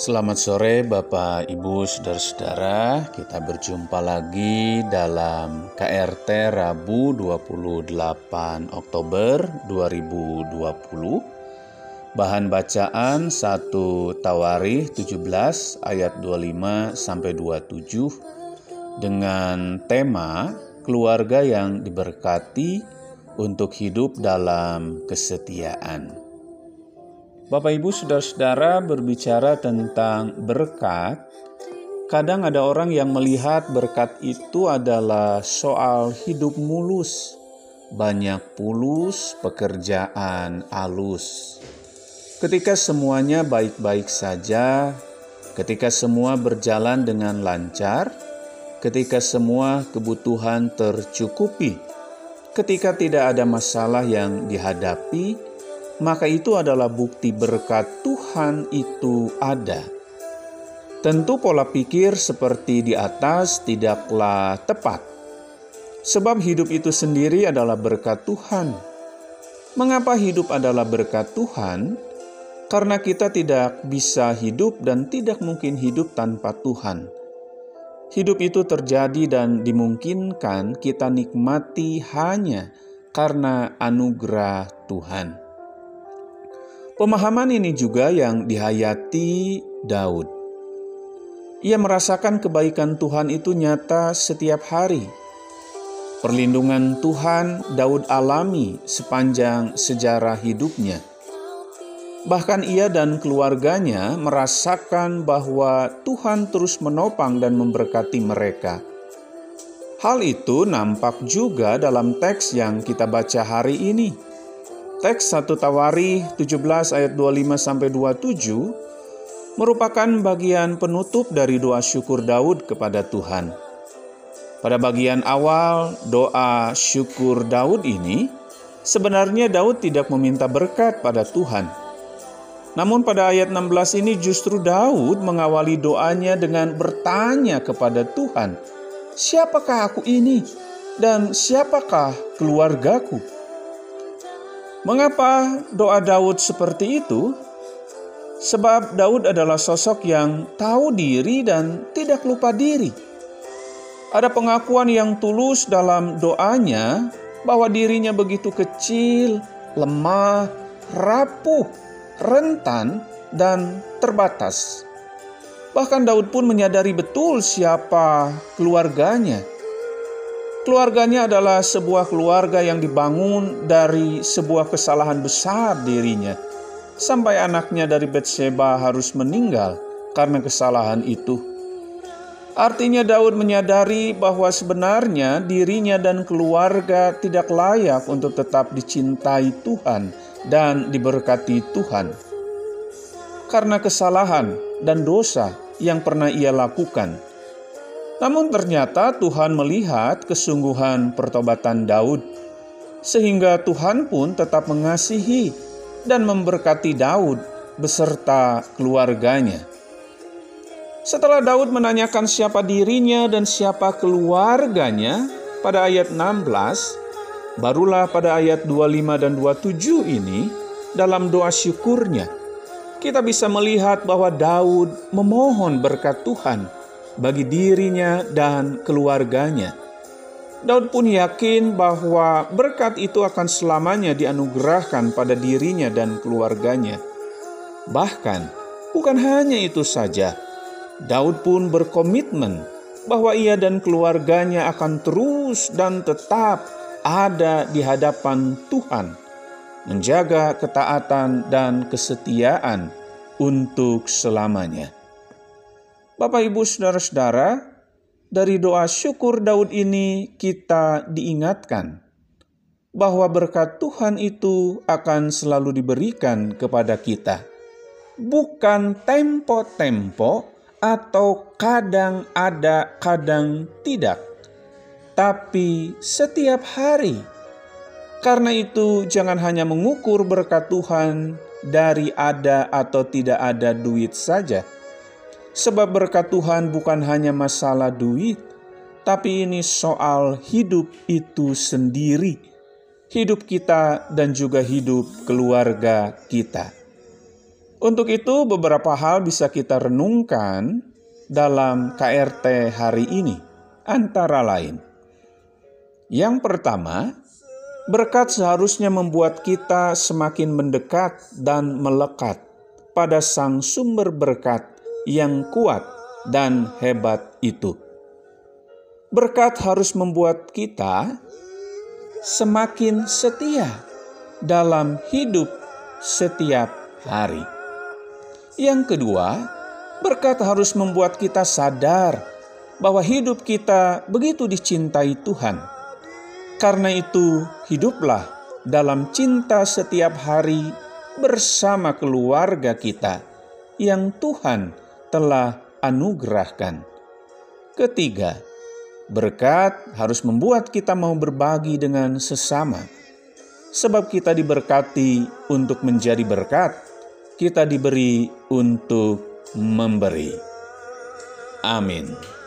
Selamat sore Bapak, Ibu, Saudara-saudara. Kita berjumpa lagi dalam KRT Rabu 28 Oktober 2020. Bahan bacaan 1 Tawarikh 17 ayat 25 sampai 27 dengan tema keluarga yang diberkati untuk hidup dalam kesetiaan. Bapak Ibu Saudara-saudara berbicara tentang berkat, kadang ada orang yang melihat berkat itu adalah soal hidup mulus, banyak pulus, pekerjaan alus. Ketika semuanya baik-baik saja, ketika semua berjalan dengan lancar, ketika semua kebutuhan tercukupi, ketika tidak ada masalah yang dihadapi, maka itu adalah bukti berkat Tuhan itu ada. Tentu pola pikir seperti di atas tidaklah tepat. Sebab hidup itu sendiri adalah berkat Tuhan. Mengapa hidup adalah berkat Tuhan? Karena kita tidak bisa hidup dan tidak mungkin hidup tanpa Tuhan. Hidup itu terjadi dan dimungkinkan kita nikmati hanya karena anugerah Tuhan. Pemahaman ini juga yang dihayati Daud. Ia merasakan kebaikan Tuhan itu nyata setiap hari. Perlindungan Tuhan Daud alami sepanjang sejarah hidupnya. Bahkan ia dan keluarganya merasakan bahwa Tuhan terus menopang dan memberkati mereka. Hal itu nampak juga dalam teks yang kita baca hari ini Teks 1 Tawari 17 ayat 25 sampai 27 merupakan bagian penutup dari doa syukur Daud kepada Tuhan. Pada bagian awal doa syukur Daud ini, sebenarnya Daud tidak meminta berkat pada Tuhan. Namun pada ayat 16 ini justru Daud mengawali doanya dengan bertanya kepada Tuhan, "Siapakah aku ini dan siapakah keluargaku?" Mengapa doa Daud seperti itu? Sebab Daud adalah sosok yang tahu diri dan tidak lupa diri. Ada pengakuan yang tulus dalam doanya bahwa dirinya begitu kecil, lemah, rapuh, rentan, dan terbatas. Bahkan Daud pun menyadari betul siapa keluarganya Keluarganya adalah sebuah keluarga yang dibangun dari sebuah kesalahan besar dirinya, sampai anaknya dari Betseba harus meninggal karena kesalahan itu. Artinya, Daud menyadari bahwa sebenarnya dirinya dan keluarga tidak layak untuk tetap dicintai Tuhan dan diberkati Tuhan. Karena kesalahan dan dosa yang pernah ia lakukan namun ternyata Tuhan melihat kesungguhan pertobatan Daud, sehingga Tuhan pun tetap mengasihi dan memberkati Daud beserta keluarganya. Setelah Daud menanyakan siapa dirinya dan siapa keluarganya pada ayat 16, barulah pada ayat 25 dan 27 ini dalam doa syukurnya kita bisa melihat bahwa Daud memohon berkat Tuhan bagi dirinya dan keluarganya. Daud pun yakin bahwa berkat itu akan selamanya dianugerahkan pada dirinya dan keluarganya. Bahkan, bukan hanya itu saja, Daud pun berkomitmen bahwa ia dan keluarganya akan terus dan tetap ada di hadapan Tuhan, menjaga ketaatan dan kesetiaan untuk selamanya. Bapak, ibu, saudara-saudara, dari doa syukur Daud ini kita diingatkan bahwa berkat Tuhan itu akan selalu diberikan kepada kita, bukan tempo-tempo atau kadang ada, kadang tidak, tapi setiap hari. Karena itu, jangan hanya mengukur berkat Tuhan dari ada atau tidak ada duit saja Sebab berkat Tuhan bukan hanya masalah duit, tapi ini soal hidup itu sendiri. Hidup kita dan juga hidup keluarga kita. Untuk itu, beberapa hal bisa kita renungkan dalam KRT hari ini, antara lain: yang pertama, berkat seharusnya membuat kita semakin mendekat dan melekat pada Sang Sumber berkat yang kuat dan hebat itu. Berkat harus membuat kita semakin setia dalam hidup setiap hari. Yang kedua, berkat harus membuat kita sadar bahwa hidup kita begitu dicintai Tuhan. Karena itu, hiduplah dalam cinta setiap hari bersama keluarga kita yang Tuhan telah anugerahkan. Ketiga, berkat harus membuat kita mau berbagi dengan sesama, sebab kita diberkati untuk menjadi berkat kita diberi untuk memberi. Amin.